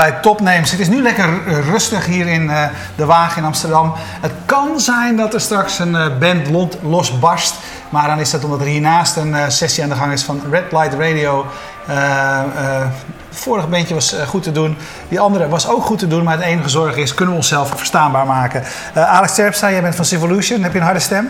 Bij Topnames. Het is nu lekker eh, rustig hier in uh, de Wagen in Amsterdam. Het kan zijn dat er straks een uh, band losbarst. Maar dan is dat omdat er hiernaast een sessie aan de gang is van Red Light Radio. het vorige bandje was goed te doen. Die andere was ook goed te doen. Maar het enige zorg is, kunnen we onszelf verstaanbaar maken? Alex Terpstra, jij bent van Civolution. Heb je een harde stem?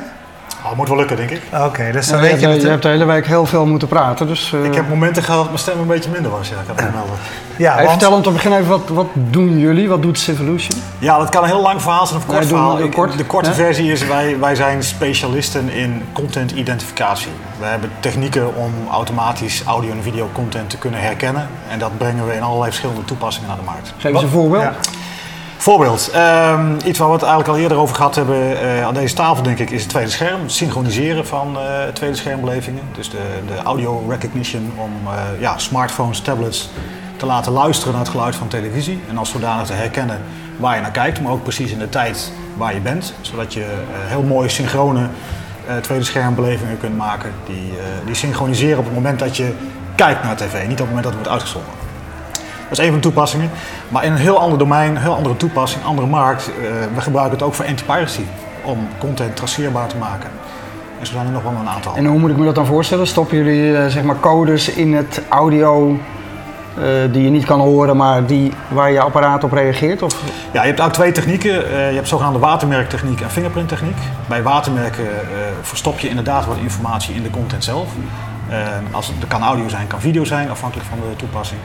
Oh, moet wel lukken, denk ik. Oké, dus dan ja, weet je... Je, je hebt de hele week heel veel moeten praten, dus... Uh... Ik heb momenten gehad dat mijn stem een beetje minder was, ja. Ik kan melden. Ja, want... Vertel om te beginnen even, wat, wat doen jullie? Wat doet Civolution? Ja, dat kan een heel lang verhaal zijn of kort verhaal. De, kort, de korte versie is, wij, wij zijn specialisten in content identificatie. We hebben technieken om automatisch audio- en video content te kunnen herkennen. En dat brengen we in allerlei verschillende toepassingen naar de markt. Geef eens een voorbeeld. Ja. Voorbeeld, um, iets waar we het eigenlijk al eerder over gehad hebben uh, aan deze tafel denk ik, is het tweede scherm. Het synchroniseren van uh, tweede schermbelevingen. Dus de, de audio recognition om uh, ja, smartphones, tablets te laten luisteren naar het geluid van televisie. En als zodanig te herkennen waar je naar kijkt, maar ook precies in de tijd waar je bent. Zodat je heel mooie synchrone tweede schermbelevingen kunt maken. Die, die synchroniseren op het moment dat je kijkt naar tv, niet op het moment dat het wordt uitgezonden. Dat is een van de toepassingen. Maar in een heel ander domein, een heel andere toepassing, andere markt. Uh, we gebruiken het ook voor anti-piracy. Om content traceerbaar te maken. En zo zijn er nog wel een aantal. En hoe moet ik me dat dan voorstellen? Stoppen jullie uh, zeg maar codes in het audio uh, die je niet kan horen, maar die, waar je apparaat op reageert? Of? Ja, je hebt ook twee technieken. je hebt zogenaamde watermerktechniek en fingerprinttechniek. Bij watermerken verstop je inderdaad wat informatie in de content zelf. als het, kan audio zijn, kan video zijn, afhankelijk van de toepassing.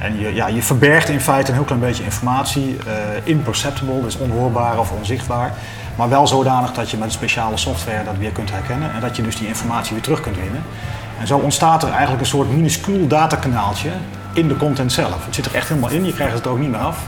En je, ja, je verbergt in feite een heel klein beetje informatie, uh, imperceptible, dus onhoorbaar of onzichtbaar. Maar wel zodanig dat je met speciale software dat weer kunt herkennen en dat je dus die informatie weer terug kunt winnen. En zo ontstaat er eigenlijk een soort minuscuul datakanaaltje in de content zelf. Het zit er echt helemaal in, je krijgt het ook niet meer af.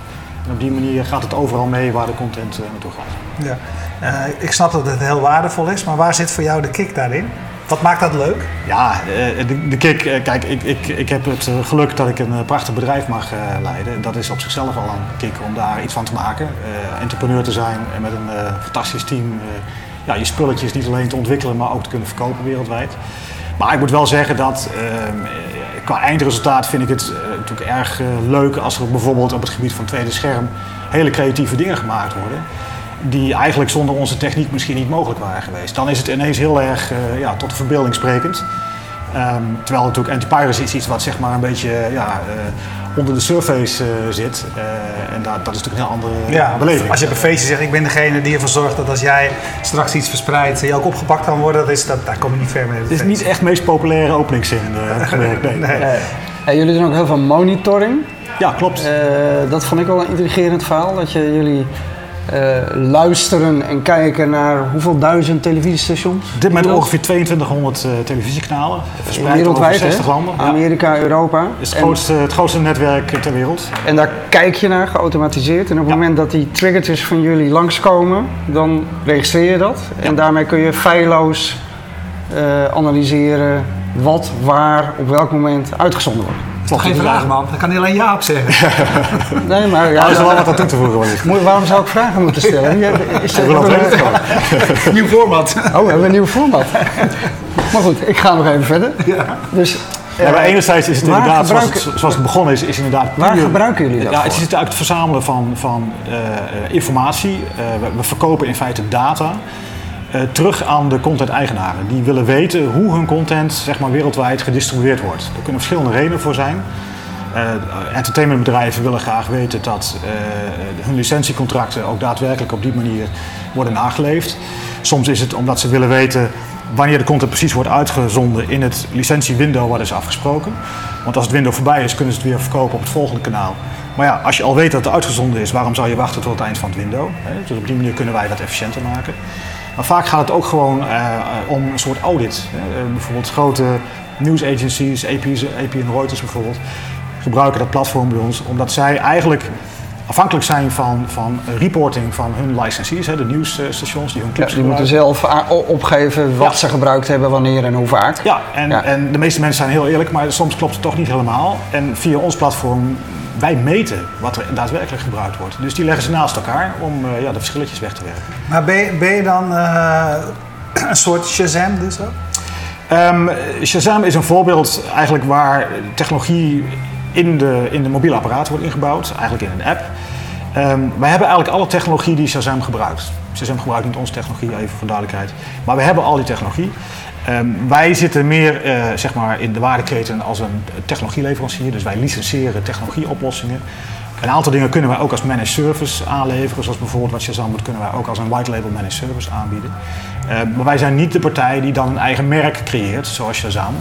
En op die manier gaat het overal mee waar de content uh, naartoe gaat. Ja. Uh, ik snap dat het heel waardevol is, maar waar zit voor jou de kick daarin? Wat maakt dat leuk? Ja, eh, de, de kick. Eh, kijk, ik, ik, ik heb het eh, geluk dat ik een prachtig bedrijf mag leiden. Dat is op zichzelf al een kick om daar iets van te maken. entrepreneur te zijn en met een fantastisch team ja, je spulletjes niet alleen te ontwikkelen, maar ook te kunnen verkopen wereldwijd. Maar ik moet wel zeggen dat qua eindresultaat vind ik het natuurlijk erg leuk als er bijvoorbeeld op het gebied van tweede scherm hele creatieve dingen gemaakt worden die eigenlijk zonder onze techniek misschien niet mogelijk waren geweest. Dan is het ineens heel erg uh, ja, tot de verbeelding sprekend. Um, terwijl natuurlijk anti-piracy is iets wat zeg maar een beetje ja, uh, onder de surface uh, zit. en dat, dat is natuurlijk een heel andere ja, beleving. Als je op een feestje zegt, ik ben degene die ervoor zorgt dat als jij straks iets verspreidt, je ook opgepakt kan worden, dat is, dat, daar kom je niet ver mee. Het is niet echt de meest populaire openingszin gewerkt. Nee. nee. nee. jullie doen ook heel veel monitoring. Ja, klopt. dat vond ik wel een intrigerend verhaal, dat je jullie luisteren en kijken naar hoeveel duizend televisiestations? Dit met ongeveer 2200 uh, televisiekanalen, verspreid Wereldwijd, over 60 landen. Amerika, ja. Europa. Het is het, grootste, het grootste netwerk ter wereld. En daar kijk je naar, geautomatiseerd. En op het ja. moment dat die triggertjes van jullie langskomen, dan registreer je dat. En daarmee kun je feilloos uh, analyseren wat, waar, op welk moment uitgezonden wordt. Toch geen vraag, man. Dat kan alleen ja op zeggen. nee, maar... Ja, er is wel wat aan toe te voegen. waarom zou ik vragen moeten stellen? Ja, is het Nieuw format. Oh, we hebben een nieuw format. maar goed, ik ga nog even verder. Ja. Dus ja, maar enerzijds is het inderdaad, zoals het, zoals het, begonnen is, is inderdaad... Waar gebruiken jullie dat Ja, het is uit het verzamelen van, van uh, informatie. Uh, we, we, verkopen in feite data. Uh, terug aan de content-eigenaren. Die willen weten hoe hun content zeg maar, wereldwijd gedistribueerd wordt. Er kunnen verschillende redenen voor zijn. Uh, entertainmentbedrijven willen graag weten dat uh, hun licentiecontracten ook daadwerkelijk op die manier worden nageleefd. Soms is het omdat ze willen weten wanneer de content precies wordt uitgezonden in het licentiewindow wat is afgesproken. Want als het window voorbij is, kunnen ze het weer verkopen op het volgende kanaal. Maar ja, als je al weet dat het uitgezonden is, waarom zou je wachten tot het eind van het window? Dus op die manier kunnen wij dat efficiënter maken. Maar vaak gaat het ook gewoon uh, om een soort audit. Uh, bijvoorbeeld grote nieuwsagencies, AP's, AP en Reuters bijvoorbeeld, gebruiken dat platform bij ons omdat zij eigenlijk afhankelijk zijn van, van reporting van hun licensees, hè, de nieuwsstations die hun clips ja, Die moeten zelf opgeven wat ja. ze gebruikt hebben, wanneer en hoe vaak. Ja en, ja. en de meeste mensen zijn heel eerlijk, maar soms klopt het toch niet helemaal. En via ons platform wij meten wat er daadwerkelijk gebruikt wordt. Dus die leggen ze naast elkaar om uh, ja, de verschilletjes weg te werken. Maar ben je, ben je dan uh, een soort Shazam dus ook? Um, Shazam is een voorbeeld eigenlijk waar technologie in de, in de mobiele apparaten wordt ingebouwd, eigenlijk in een app. Ehm, wij hebben eigenlijk alle technologie die Shazam gebruikt. Shazam gebruikt niet onze technologie, even voor duidelijkheid. Maar we hebben al die technologie. Ehm, wij zitten meer eh, zeg maar in de waardeketen als een technologieleverancier. Dus wij licenseren technologieoplossingen. Een aantal dingen kunnen wij ook als managed service aanleveren. Zoals bijvoorbeeld wat Shazam doet, kunnen wij ook als een white label managed service aanbieden. Ehm, maar wij zijn niet de partij die dan een eigen merk creëert, zoals Shazam.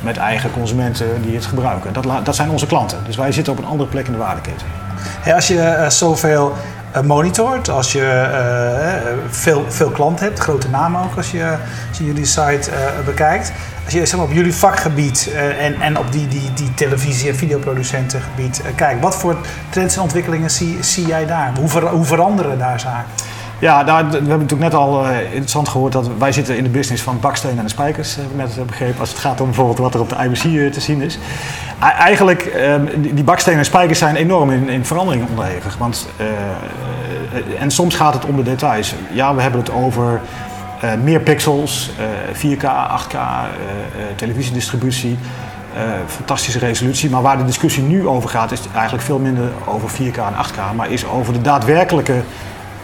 Met eigen consumenten die het gebruiken. Dat, dat zijn onze klanten. Dus wij zitten op een andere plek in de waardeketen. Als je eh, zoveel monitort, als je eh, eh, veel, veel klanten hebt, grote namen ook als je, als jullie site eh, bekijkt. Als je zeg op jullie vakgebied eh, en, en op die, die, die televisie- en videoproducentengebied eh, kijkt, wat voor trends en ontwikkelingen zie, zie jij daar? Hoe, ver- hoe veranderen daar zaken? Ja, we hebben natuurlijk net al eh, interessant gehoord dat wij zitten in de business van baksteen en spijkers, heb ik net begrepen, als het gaat om bijvoorbeeld wat er op de IBC eh, te zien is. Eigenlijk, ehm, die, die baksteen en spijkers zijn enorm in, in verandering onderhevig. Want, eh, en soms gaat het om de details. Ja, we hebben het over meer pixels, eh, 4K, 8K, eh, eh, televisiedistributie. fantastische resolutie, maar waar de discussie nu over gaat, is eigenlijk veel minder over 4K en 8K, maar is over de daadwerkelijke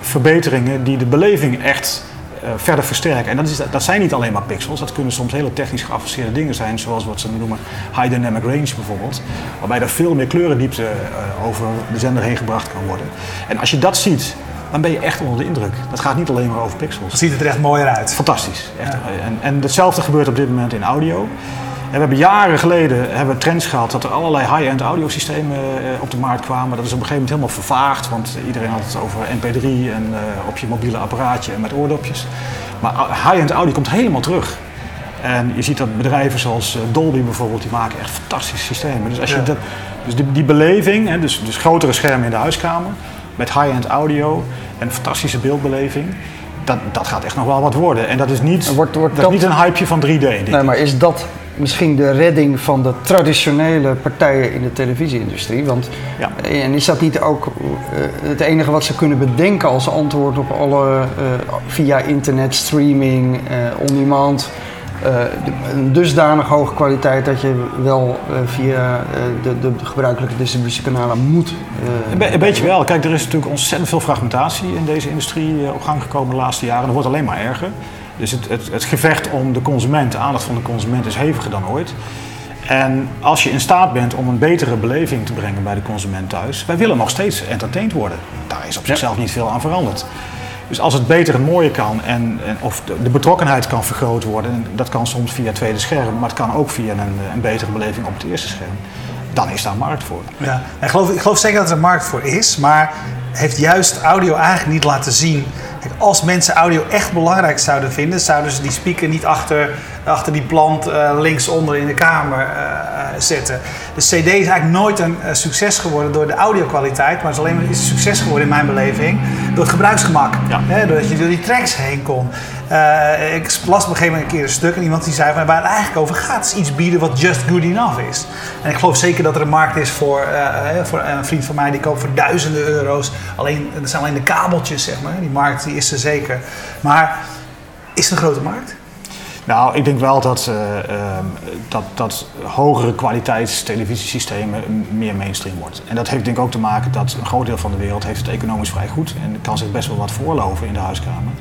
verbeteringen die de beleving echt eh, verder versterken. En dat, is, dat zijn niet alleen maar pixels, dat kunnen soms hele technisch geavanceerde dingen zijn, zoals wat ze noemen high dynamic range bijvoorbeeld, waarbij er veel meer kleurendiepte eh, over de zender heen gebracht kan worden. En als je dat ziet, dan ben je echt onder de indruk. Dat gaat niet alleen maar over pixels. Ziet het er echt mooier uit. Fantastisch. Echt. En, en hetzelfde gebeurt op dit moment in audio. En we hebben jaren geleden hebben trends gehad dat er allerlei high-end audiosystemen eh, op de markt kwamen. Dat is op een gegeven moment helemaal vervaagd, want iedereen had het over MP3 en eh, op je mobiele apparaatje en met oordopjes. Maar high-end audio komt helemaal terug. En je ziet dat bedrijven zoals eh, Dolby bijvoorbeeld, die maken echt fantastische systemen. Dus, als je Ja. dat, dus die, die beleving, hè, dus, dus grotere schermen in de huiskamer, met high-end audio en een fantastische beeldbeleving, dat, dat gaat echt nog wel wat worden. En dat is niet, Wordt- wordt dat is dat- niet een hypeje van 3D. denk Nee, maar is dat misschien de redding van de traditionele partijen in de televisieindustrie? Want, Ja. En is dat niet ook eh, het enige wat ze kunnen bedenken als antwoord op alle eh, via internet, streaming, eh on-demand? eh, de- een dusdanig hoge kwaliteit dat je wel eh, via eh, de, de, gebruikelijke distributiekanalen moet. eh, Een, be- een beetje wel. Kijk, er is natuurlijk ontzettend veel fragmentatie in deze industrie eh, op gang gekomen de laatste jaren. Dat wordt alleen maar erger. Dus het, het, het gevecht om de consument, de aandacht van de consument, is heviger dan ooit. En als je in staat bent om een betere beleving te brengen bij de consument thuis, wij willen nog steeds entertained worden. Daar is op zichzelf niet veel aan veranderd. Dus als het beter en mooier kan en, en of de, de betrokkenheid kan vergroot worden, en dat kan soms via het tweede scherm, maar het kan ook via een, een betere beleving op het eerste scherm, dan is daar markt voor. Ja, ik geloof, ik geloof zeker dat er een markt voor is, maar heeft juist audio eigenlijk niet laten zien. Als mensen audio echt belangrijk zouden vinden, zouden ze die speaker niet achter, achter die plant eh, linksonder in de kamer eh, eh, zetten. De CD is eigenlijk nooit een succes geworden door de audio-kwaliteit, maar het is alleen maar een succes geworden in mijn beleving door het gebruiksgemak. Ja. Hè, doordat je door die tracks heen kon. Eh, ik las op een gegeven moment een keer een stuk en iemand die zei van waar het eigenlijk over gaat is iets bieden wat just good enough is. En ik geloof zeker dat er een markt is voor, eh, eh, voor een vriend van mij die koopt voor duizenden euro's. Alleen, dat zijn alleen de kabeltjes zeg maar. Die markt die is er zeker. Maar is het een grote markt? Nou, ik denk wel dat, eh, ehm, dat, dat hogere kwaliteits televisiesystemen meer mainstream wordt. En dat heeft denk ik ook te maken dat een groot deel van de wereld heeft het economisch vrij goed en kan zich best wel wat voorloven in de huiskamer.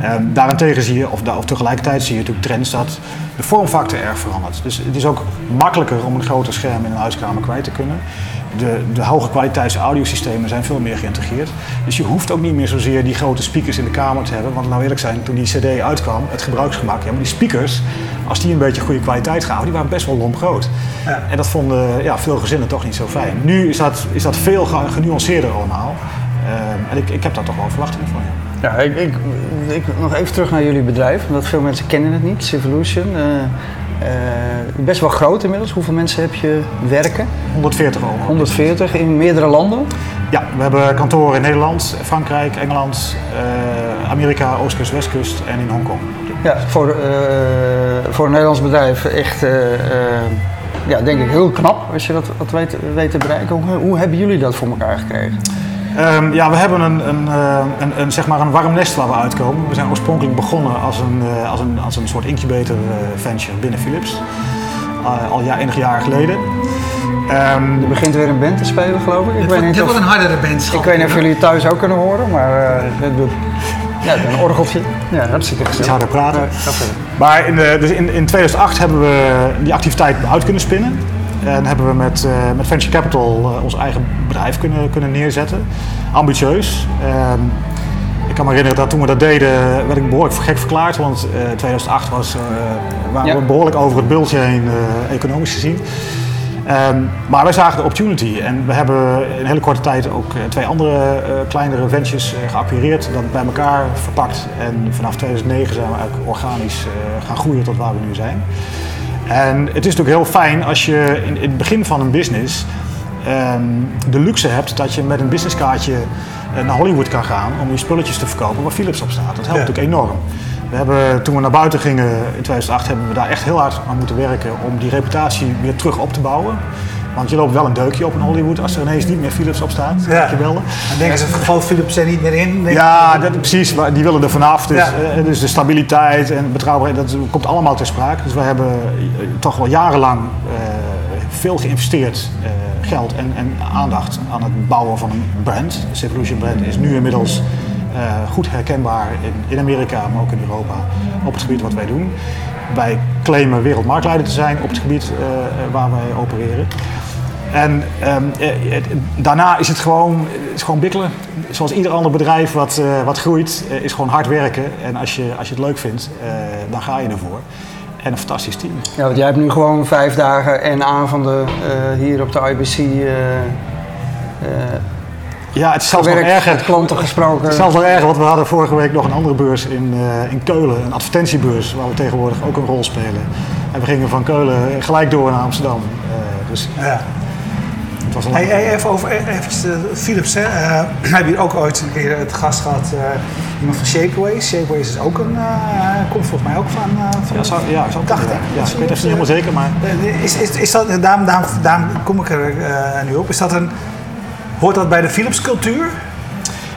Ehm, daarentegen zie je, of, of tegelijkertijd zie je natuurlijk trends dat de vormfactor erg verandert. Dus het is ook makkelijker om een groter scherm in een huiskamer kwijt te kunnen. De, de hoge kwaliteits audiosystemen zijn veel meer geïntegreerd. Dus je hoeft ook niet meer zozeer die grote speakers in de kamer te hebben. Want nou eerlijk zijn, toen die cd uitkwam, het gebruiksgemak, ja, maar die speakers, als die een beetje goede kwaliteit gaven, die waren best wel lomp groot. Ja. En dat vonden ja, veel gezinnen toch niet zo fijn. Nu is dat, is dat veel ge- genuanceerder allemaal. Ehm, en ik, ik heb daar toch wel verwachtingen van. Ja. Ja, ik, ik, ik, nog even terug naar jullie bedrijf, omdat veel mensen kennen het niet, Civolution. eh, eh, best wel groot inmiddels. Hoeveel mensen heb je werken? 140 euro. 140 in meerdere landen. Ja, we hebben kantoren in Nederland, Frankrijk, Engeland, eh, Amerika, Oostkust, Westkust en in Hongkong. Ja, voor, voor een Nederlands bedrijf echt, ja, denk ik heel knap als je dat, dat weet, weet te bereiken. Hoe, hoe hebben jullie dat voor elkaar gekregen? Ehm, ja, we hebben een, een, eh, een, een, zeg maar een warm nest waar we uitkomen. We zijn oorspronkelijk begonnen als een, eh, als een, als een soort incubator eh, venture binnen Philips. al ja, enige jaren geleden. Ehm, Er begint weer een band te spelen, geloof ik. Ik Dit weet wordt, niet dit of, wordt een hardere band. ik weet niet of jullie het thuis ook kunnen horen, maar eh, het doet... Ja, een orgeltje. Ja, hartstikke iets gezellig. harder praten. Ja. Maar in, de, dus in, in 2008 hebben we die activiteit uit kunnen spinnen. En hebben we met, eh, met Venture Capital eh, ons eigen bedrijf kunnen, kunnen neerzetten. Ambitieus. Ehm, ik kan me herinneren dat toen we dat deden, werd ik behoorlijk gek verklaard. Want eh 2008 was, waren Ja. we behoorlijk over het bultje heen, economisch gezien. Ehm, maar wij zagen de opportunity en we hebben in een hele korte tijd ook twee andere kleinere ventures uh, geacquireerd, dat bij elkaar verpakt. En vanaf 2009 zijn we eigenlijk organisch gaan groeien tot waar we nu zijn. En het is natuurlijk heel fijn als je in, in het begin van een business ehm, de luxe hebt dat je met een businesskaartje eh, naar Hollywood kan gaan om je spulletjes te verkopen waar Philips op staat. Dat helpt Ja. natuurlijk enorm. We hebben, toen we naar buiten gingen in 2008 hebben we daar echt heel hard aan moeten werken om die reputatie weer terug op te bouwen. Want je loopt wel een deukje op in Hollywood als er ineens niet meer Philips op staat. Ja. Je. Dan denken ze, valt Philips er niet meer in? Ja, dat, precies. Die willen er vanaf. Dus, Ja. eh, dus de stabiliteit en betrouwbaarheid, dat komt allemaal ter sprake. Dus we hebben eh, toch wel jarenlang eh, veel geïnvesteerd geld en, en aandacht aan het bouwen van een brand. De Evolution brand is nu inmiddels goed herkenbaar in, in Amerika, maar ook in Europa op het gebied wat wij doen. Wij claimen wereldmarktleider te zijn op het gebied eh, eh, waar wij opereren. En ehm, eh, daarna is het gewoon, is gewoon bikkelen. Zoals ieder ander bedrijf wat, eh, wat groeit, is gewoon hard werken. En als je, als je het leuk vindt, dan ga je ervoor. En een fantastisch team. Ja, want jij hebt nu gewoon vijf dagen en avonden hier op de IBC Ja, het is zelfs nog gewerkt, erger. met klanten gesproken. Het is zelfs nog erger, want we hadden vorige week nog een andere beurs in, eh, in Keulen. Een advertentiebeurs, waar we tegenwoordig ook een rol spelen. En we gingen van Keulen gelijk door naar Amsterdam. Eh, dus Ja. het was een Hey, hey, even over even, eh, Philips. Hè. Eh, we hebben hier ook ooit een keer het gast gehad, eh, iemand van Shapeways. Shapeways is ook een, eh, komt volgens mij ook van. eh, van Ja, zou, ja, zou dacht ik. ja, ik weet even niet helemaal zeker, maar... Is, is, is dat, daarom, daarom, daarom kom ik er eh, nu op. Is dat een, hoort dat bij de Philips cultuur?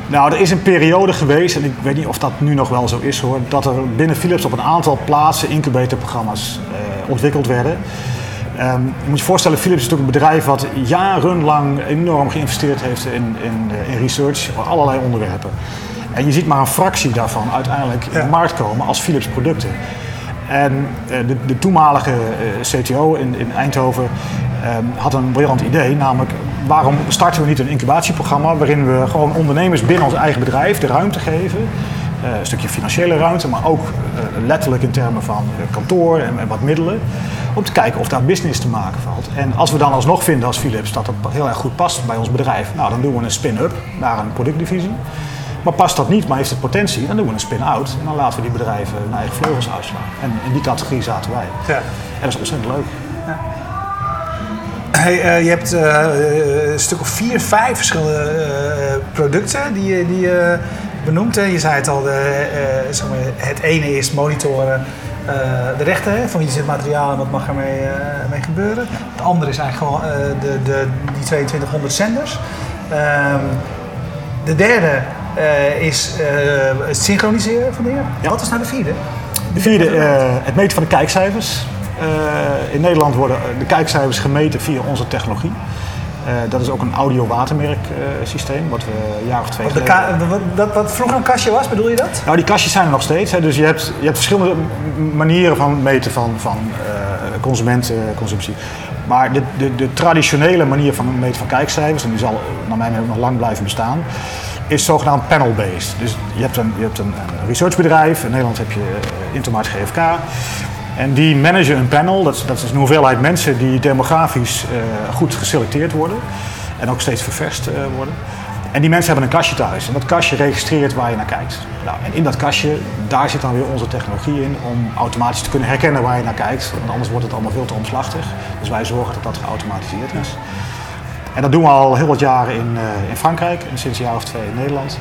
Nou, er is een periode geweest, en ik weet niet of dat nu nog wel zo is hoor, dat er binnen Philips op een aantal plaatsen incubatorprogramma's eh, ontwikkeld werden. Ehm, je moet je voorstellen, Philips is natuurlijk een bedrijf wat jarenlang enorm geïnvesteerd heeft in, in, eh, in research op allerlei onderwerpen. En je ziet maar een fractie daarvan uiteindelijk in Ja. de markt komen als Philips producten. En eh, de, de toenmalige eh, CTO in, in Eindhoven ehm, had een briljant idee, namelijk waarom starten we niet een incubatieprogramma waarin we gewoon ondernemers binnen ons eigen bedrijf de ruimte geven. eh, een stukje financiële ruimte, maar ook letterlijk in termen van kantoor en, en wat middelen. Om te kijken of daar business te maken valt. En als we dan alsnog vinden als Philips dat dat heel erg goed past bij ons bedrijf, nou dan doen we een spin-up naar een productdivisie. Maar past dat niet, maar heeft het potentie, dan doen we een spin-out. En dan laten we die bedrijven hun eigen vleugels uitslaan. En in die categorie zaten wij. Ja. En dat is ontzettend leuk. Hey, eh, je hebt eh, eh, een stuk of vier, vijf verschillende producten die je, die je benoemt. Hè. Je zei het al, de, zeg maar, het ene is monitoren de rechten hè, van wie zit materiaal en wat mag ermee mee gebeuren. Het andere is eigenlijk gewoon de, de, die 2200 zenders. Ehm, de derde eh, is eh, het synchroniseren van dingen. Ja. Wat is nou de vierde? De vierde, eh, het meten van de kijkcijfers. In Nederland worden de kijkcijfers gemeten via onze technologie. Dat is ook een audio-watermerk eh, systeem, wat we een jaar of twee de geleden... wat, dat, wat vroeger een kastje was, bedoel je dat? Nou, die kastjes zijn er nog steeds. Hè. Dus je hebt, je hebt verschillende manieren van meten van, van eh, consumentenconsumptie. Maar de, de, de traditionele manier van meten van kijkcijfers, en die zal naar mijn mening nog lang blijven bestaan, is zogenaamd panel-based. Dus je hebt een, je hebt een, researchbedrijf, in Nederland heb je uh, Intermart GFK. En die managen een panel, dat dat is een hoeveelheid mensen die demografisch eh, goed geselecteerd worden. En ook steeds ververst eh, worden. En die mensen hebben een kastje thuis. En dat kastje registreert waar je naar kijkt. Nou, en in dat kastje, daar zit dan weer onze technologie in om automatisch te kunnen herkennen waar je naar kijkt. Want anders wordt het allemaal veel te omslachtig. Dus wij zorgen dat dat geautomatiseerd is. En dat doen we al heel wat jaren in, uh, in Frankrijk en sinds een jaar of twee in Nederland.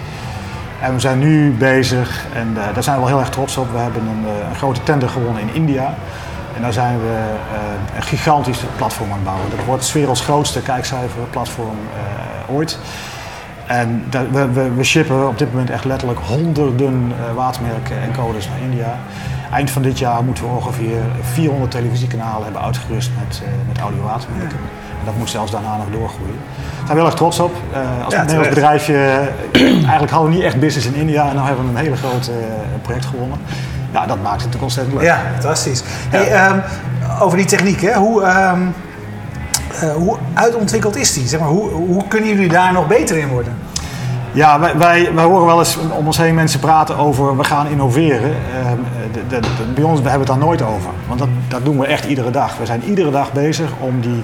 En we zijn nu bezig, en uh, daar zijn we wel heel erg trots op. We hebben een, uh, een grote tender gewonnen in India. En daar zijn we een gigantisch platform aan het bouwen. Dat wordt het werelds grootste kijkcijferplatform ooit. En dat- we, we, we shippen op dit moment echt letterlijk honderden eh, watermerken en codes naar India. Eind van dit jaar moeten we ongeveer 400 televisiekanalen hebben uitgerust met, eh, met audio watermerken. En dat moet zelfs daarna nog doorgroeien. Daar zijn we heel erg trots op. Eh, als Ja, Nederlands bedrijfje, eigenlijk hadden we niet echt business in India en nu hebben we een hele grote eh, project gewonnen. Ja, dat maakt het natuurlijk ontzettend leuk. Ja, fantastisch. Hey, ehm, over die techniek, hè? Hoe, ehm, eh, hoe uitontwikkeld is die? Zeg maar, hoe, hoe kunnen jullie daar nog beter in worden? Ja, wij, wij, wij horen wel eens om ons heen mensen praten over we gaan innoveren. Ehm, de, de- bij ons we hebben we het daar nooit over. Want dat, dat doen we echt iedere dag. We zijn iedere dag bezig om die,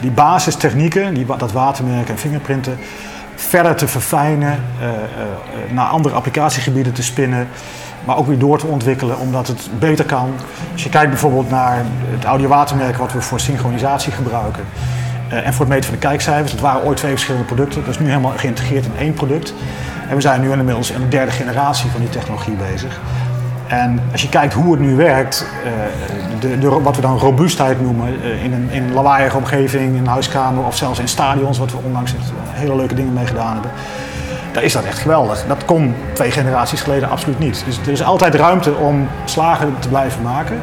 die basistechnieken, die, dat watermerken en fingerprinten, verder te verfijnen, eh, eh, eh, naar andere applicatiegebieden te spinnen. Maar ook weer door te ontwikkelen, omdat het beter kan. Als je kijkt bijvoorbeeld naar het audiowatermerk wat we voor synchronisatie gebruiken. en voor het meten van de kijkcijfers. Dat waren ooit twee verschillende producten. Dat is nu helemaal geïntegreerd in één product. En we zijn nu inmiddels in de derde generatie van die technologie bezig. En als je kijkt hoe het nu werkt, eh, de, de, wat we dan robuustheid noemen eh, in, een, in een lawaaiige omgeving, in een huiskamer of zelfs in stadions, wat we onlangs echt hele leuke dingen mee gedaan hebben. Daar is dat echt geweldig. Dat kon twee generaties geleden absoluut niet. Dus er is altijd ruimte om slagen te blijven maken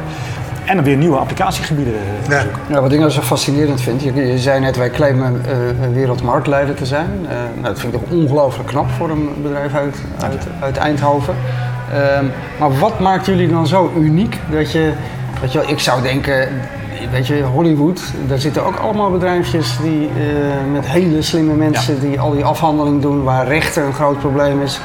en dan weer nieuwe applicatiegebieden te Ja. zoeken. Ja, wat ik nou zo fascinerend vind, je, je zei net wij claimen eh, een wereldmarktleider te zijn. Eh, nou, dat vind ik toch ongelooflijk knap voor een bedrijf uit, uit, uit Eindhoven. Ehm, maar wat maakt jullie dan zo uniek dat je, dat je, ik zou denken, weet je, Hollywood, daar zitten ook allemaal bedrijfjes die eh, met hele slimme mensen die al die afhandeling doen, waar rechten een groot probleem is.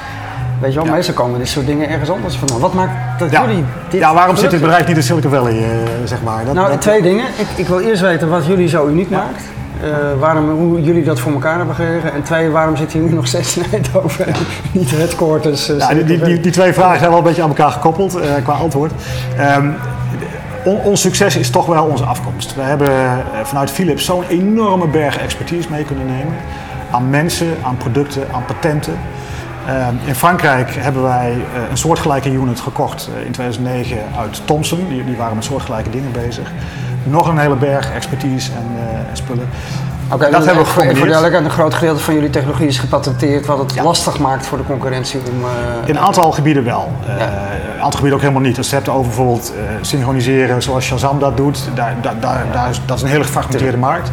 Weet je wel, Ja. meestal komen dit soort dingen ergens anders vandaan. Wat maakt dat Ja. jullie dit ja, waarom zit dit bedrijf niet in Silicon Valley, eh, zeg maar? Dat, nou, dat- twee dingen. Ik, ik wil eerst weten wat jullie zo uniek maakt. Eh, waarom, hoe jullie dat voor elkaar hebben gekregen. En twee, waarom zit hier nu nog steeds in Eindhoven en niet headquarters? eh, Ja, die, die, die, twee vragen zijn wel een beetje aan elkaar gekoppeld eh, qua antwoord. Ehm, on- ons succes is toch wel onze afkomst. We hebben vanuit Philips zo'n enorme berg expertise mee kunnen nemen. Aan mensen, aan producten, aan patenten. Ehm, in Frankrijk hebben wij een soortgelijke unit gekocht in 2009 uit Thomson. Die, die waren met soortgelijke dingen bezig. Nog een hele berg expertise en eh, en spullen. Oké, dat hebben we voor- voor duidelijkheid, een groot gedeelte van jullie technologie is gepatenteerd, wat het Ja. lastig maakt voor de concurrentie om... eh, In een aantal gebieden wel. Eh, Ja. Een aantal gebieden ook helemaal niet. Als je het hebt over bijvoorbeeld synchroniseren zoals Shazam dat doet, daar, daar, daar, daar is, dat is een hele gefragmenteerde markt.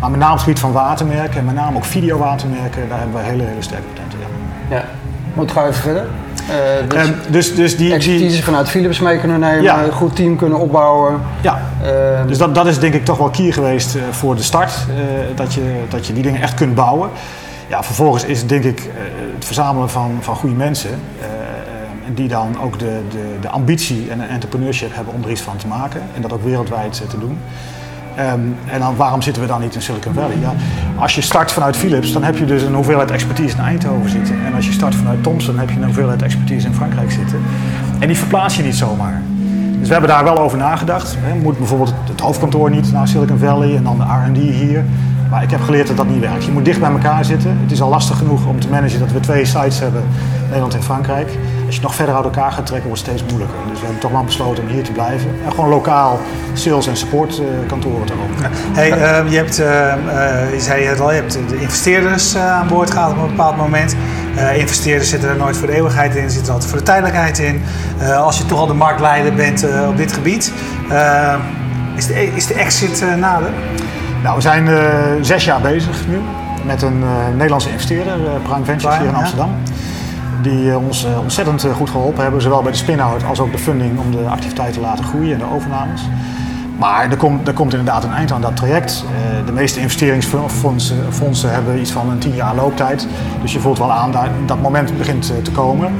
Maar met name op het gebied van watermerken en met name ook videowatermerken, daar hebben we hele, hele sterke patenten. Ja. ja. Moet ga even verder. Eh, dus Ehm, dus, dus die, die, expertise vanuit Philips mee kunnen nemen, Ja. een goed team kunnen opbouwen. ja, Eh, dus dat, dat is denk ik toch wel key geweest eh, voor de start. eh, dat, je, dat je die dingen echt kunt bouwen. Ja, vervolgens is het denk ik het verzamelen van, van goede mensen. die dan ook de, de, de ambitie en de entrepreneurship hebben om er iets van te maken. En dat ook wereldwijd te doen. Ehm, en dan, waarom zitten we dan niet in Silicon Valley? Ja, als je start vanuit Philips, dan heb je dus een hoeveelheid expertise in Eindhoven zitten. En als je start vanuit Thomson, heb je een hoeveelheid expertise in Frankrijk zitten. En die verplaats je niet zomaar. Dus we hebben daar wel over nagedacht. Moet bijvoorbeeld het hoofdkantoor niet naar Silicon Valley en dan de R&D hier. Maar ik heb geleerd dat dat niet werkt. Je moet dicht bij elkaar zitten. Het is al lastig genoeg om te managen dat we twee sites hebben, Nederland en Frankrijk. Als je het nog verder uit elkaar gaat trekken, wordt het steeds moeilijker. Dus we hebben toch maar besloten om hier te blijven. En gewoon lokaal sales- en supportkantoren te openen. Hey, ehm, je, hebt, eh, je zei het al, je hebt de investeerders eh, aan boord gehaald op een bepaald moment. Eh, investeerders zitten er nooit voor de eeuwigheid in, zitten er altijd voor de tijdelijkheid in. Eh, als je toch al de marktleider bent eh, op dit gebied, ehm, is, de, is de exit eh, nader? Nou, we zijn eh, zes jaar bezig nu met een eh, Nederlandse investeerder, eh, Prime Ventures hier in ja. Amsterdam. Die ons ontzettend goed geholpen hebben, zowel bij de spin-out als ook de funding om de activiteit te laten groeien en de overnames. Maar er komt, er komt inderdaad een eind aan dat traject. De meeste investeringsfondsen fondsen hebben iets van een tien jaar looptijd. Dus je voelt wel aan dat dat moment begint te komen.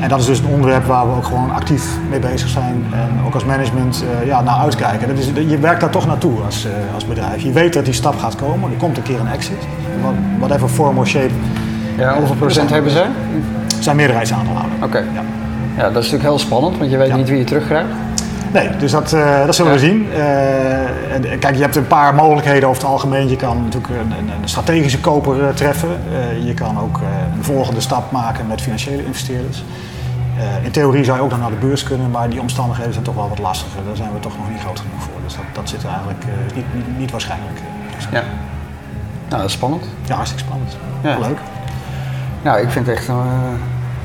En dat is dus een onderwerp waar we ook gewoon actief mee bezig zijn. En ook als management eh, ja, naar uitkijken. Dat is, je werkt daar toch naartoe als, eh, als bedrijf. Je weet dat die stap gaat komen. Er komt een keer een exit. What- Whatever form or shape. ja, hoeveel procent hebben zij? zijn meerderheidsaandeelhouder. Oké. Ja. Ja, dat is natuurlijk heel spannend, want je weet Ja. niet wie je terugkrijgt. Nee, dus dat, eh, dat zullen we zien. Eh, en, kijk, je hebt een paar mogelijkheden over het algemeen. Je kan natuurlijk een, een, een strategische koper eh, treffen. Je kan ook een volgende stap maken met financiële investeerders. In theorie zou je ook dan naar de beurs kunnen, maar die omstandigheden zijn toch wel wat lastiger. Daar zijn we toch nog niet groot genoeg voor. Dus dat, dat zit eigenlijk niet, niet, niet waarschijnlijk. Ja. Nou, dat is spannend. Ja, hartstikke spannend. Ja. Leuk. Nou, ik vind het echt...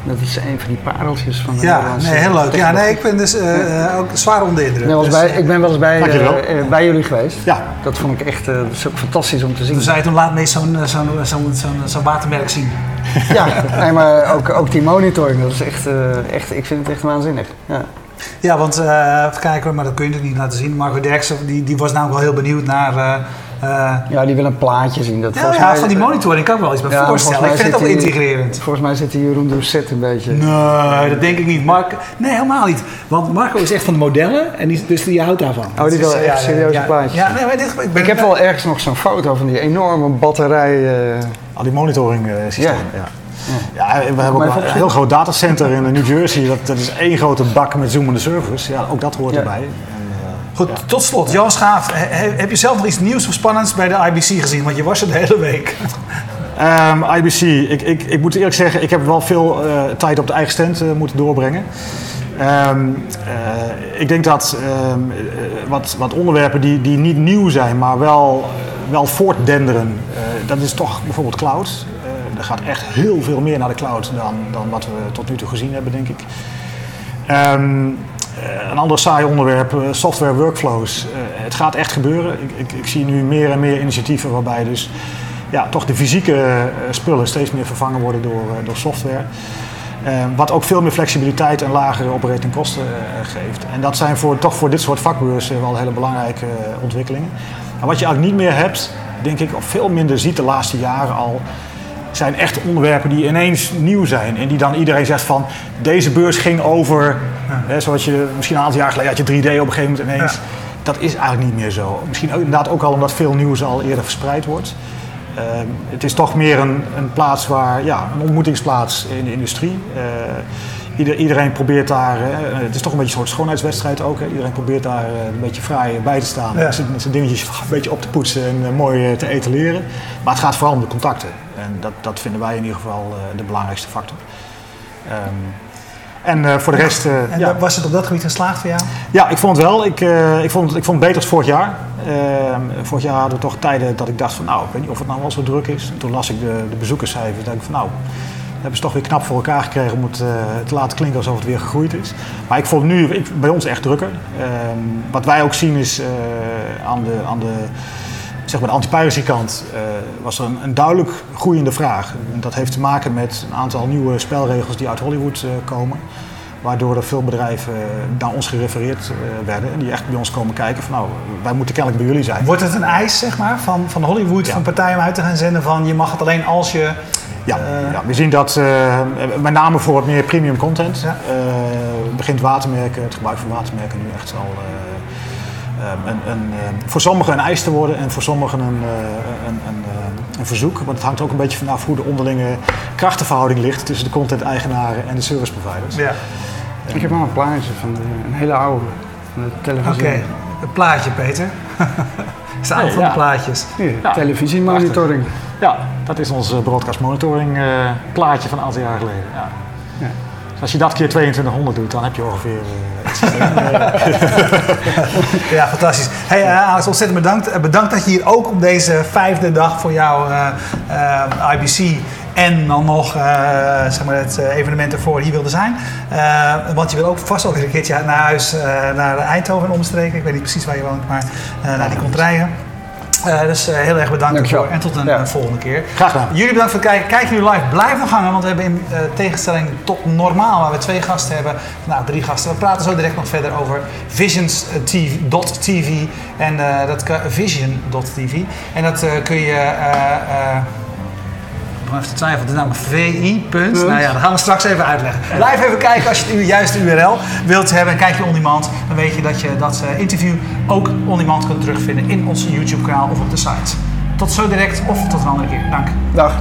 dat is een van die pareltjes van de Ja, nee, heel leuk. Ja, nee, ik ben dus eh, eh, ook zwaar onder de indruk. Ik ben wel eens Dus, bij, ik ben wel eens bij, eh, eh, bij jullie geweest. Ja, Dat vond ik echt eh, dat is ook fantastisch om te zien. Toen zei je toen laat me eens zo'n eh, zo'n zo'n zo'n zo'n watermerk zien. Ja, nee, maar ook, ook die monitoring, dat is echt, eh, echt, ik vind het echt waanzinnig. Ja. Ja, want eh even kijken, maar dat kun je natuurlijk niet laten zien. Marco Derksen die, die was namelijk wel heel benieuwd naar. Eh, ja, die wil een plaatje zien. Dat ja, volgens ja, mij- van die monitoring kan ik wel iets bij Ja, voorstellen. Ik vind het ook integrerend. Volgens mij zit die Jeroen Doucet een beetje. Nee, dat denk ik niet. Mark, nee, helemaal niet. Want Marco is echt van de modellen en die, dus die houdt daarvan. Oh, die wil Dus, eh, echt serieuze ja, plaatjes. Ja, nee, maar dit, ik, ben, Ik heb wel ergens nog zo'n foto van die enorme batterij. eh, al die monitoring eh, systemen. Ja. Ja. we hebben ook een heel groot datacenter in New Jersey. Dat, dat is één grote bak met zoomende servers. Ja, ook dat hoort Ja. erbij. Goed, tot slot. Jan Schaaf, he- he- heb je zelf nog iets nieuws of spannends bij de IBC gezien? Want je was er de hele week. Ehm, IBC, ik, ik, ik moet eerlijk zeggen, ik heb wel veel eh, tijd op de eigen stand eh, moeten doorbrengen. Ehm, eh, ik denk dat ehm, eh, wat, wat onderwerpen die, die niet nieuw zijn, maar wel, wel voortdenderen, dat is toch bijvoorbeeld cloud. Er gaat echt heel veel meer naar de cloud dan, dan wat we tot nu toe gezien hebben, denk ik. Ehm, eh, een ander saai onderwerp, eh, software workflows. Eh, het gaat echt gebeuren. Ik, ik, ik zie nu meer en meer initiatieven waarbij dus ja, toch de fysieke eh, spullen steeds meer vervangen worden door, eh, door software. Eh, wat ook veel meer flexibiliteit en lagere operating kosten eh, geeft. En dat zijn voor, toch voor dit soort vakbeurzen wel hele belangrijke eh, ontwikkelingen. Maar wat je eigenlijk niet meer hebt, denk ik, of veel minder ziet de laatste jaren al, zijn echt onderwerpen die ineens nieuw zijn. En die dan iedereen zegt van, deze beurs ging over, hè, zoals je misschien een aantal jaar geleden had je 3D op een gegeven moment ineens. Dat is eigenlijk niet meer zo. Misschien ook, inderdaad ook al omdat veel nieuws al eerder verspreid wordt. Ehm, het is toch meer een, een plaats waar, ja, een ontmoetingsplaats in de industrie. Eh, ieder- iedereen probeert daar, eh, het is toch een beetje een soort schoonheidswedstrijd ook. Hè. Iedereen probeert daar eh, een beetje vrij bij te staan. Ja. Zijn, zijn dingetjes een beetje op te poetsen en mooi te etaleren. Maar het gaat vooral om de contacten. En dat, dat vinden wij in ieder geval de belangrijkste factor. Ehm, en eh, voor de rest, eh, En ja. was het op dat gebied geslaagd voor jou? Ja, ik vond het wel. Ik, eh, ik, vond, ik vond het beter dan vorig jaar. Ehm, vorig jaar hadden we toch tijden dat ik dacht van nou, ik weet niet of het nou wel zo druk is. En toen las ik de, de bezoekerscijfers en dacht ik van nou, hebben ze toch weer knap voor elkaar gekregen om het te laten klinken alsof het weer gegroeid is. Maar ik vond het nu ik, bij ons echt drukker. Ehm, wat wij ook zien is aan de, aan de, zeg maar de anti-piracy kant eh, was er een, een duidelijk groeiende vraag. En dat heeft te maken met een aantal nieuwe spelregels die uit Hollywood eh, komen. Waardoor er veel bedrijven eh, naar ons gerefereerd werden en die echt bij ons komen kijken van nou, wij moeten kennelijk bij jullie zijn. Wordt het een eis, zeg maar, van, van Hollywood, Ja. van partijen om uit te gaan zenden van je mag het alleen als je... Ja, ja, we zien dat met name voor wat meer premium content Ja. begint watermerken, het gebruik van watermerken nu echt al een, een, eh, voor sommigen een eis te worden en voor sommigen een, eh, een, een, eh, een verzoek. Want het hangt ook een beetje vanaf hoe de onderlinge krachtenverhouding ligt tussen de content-eigenaren en de service providers. Ja, Ik heb wel een plaatje van de, een hele oude van de oké. televisie. Het plaatje, Peter. Is een Nee, van de plaatjes. Hier, Ja, televisiemonitoring. Ja, dat is ons eh, broadcast monitoring eh, plaatje van een aantal jaar geleden. Ja. Als je dat keer 2200 doet, dan heb je ongeveer eh, systeem. Ja, fantastisch. Hey, eh, Alex, ontzettend bedankt. Eh, bedankt dat je hier ook op deze vijfde dag voor jouw eh, eh, IBC en dan nog eh, zeg maar het eh, evenement ervoor hier wilde zijn. Eh, want je wil ook vast ook een keertje naar huis, eh, naar Eindhoven en omstreken. Ik weet niet precies waar je woont, maar eh, naar die komt Eh, dus eh, heel erg bedankt Dankjewel. ervoor en tot een Ja. volgende keer. Graag gedaan. Jullie bedankt voor het kijken. Kijken jullie live, blijf nog hangen, want we hebben in eh, tegenstelling tot normaal, waar we twee gasten hebben, nou drie gasten. We praten zo direct nog verder over visions.tv en dat kan- vision.tv en dat kun je. Even te twijfelen, het is namelijk VI. Punt. Nou ja, dat gaan we straks even uitleggen. Blijf even kijken als je de juiste URL wilt hebben. Kijk je on demand, dan weet je dat je dat eh, interview ook on demand kunt terugvinden in ons YouTube kanaal of op de site. Tot zo direct of tot een andere keer. Dank. Dag.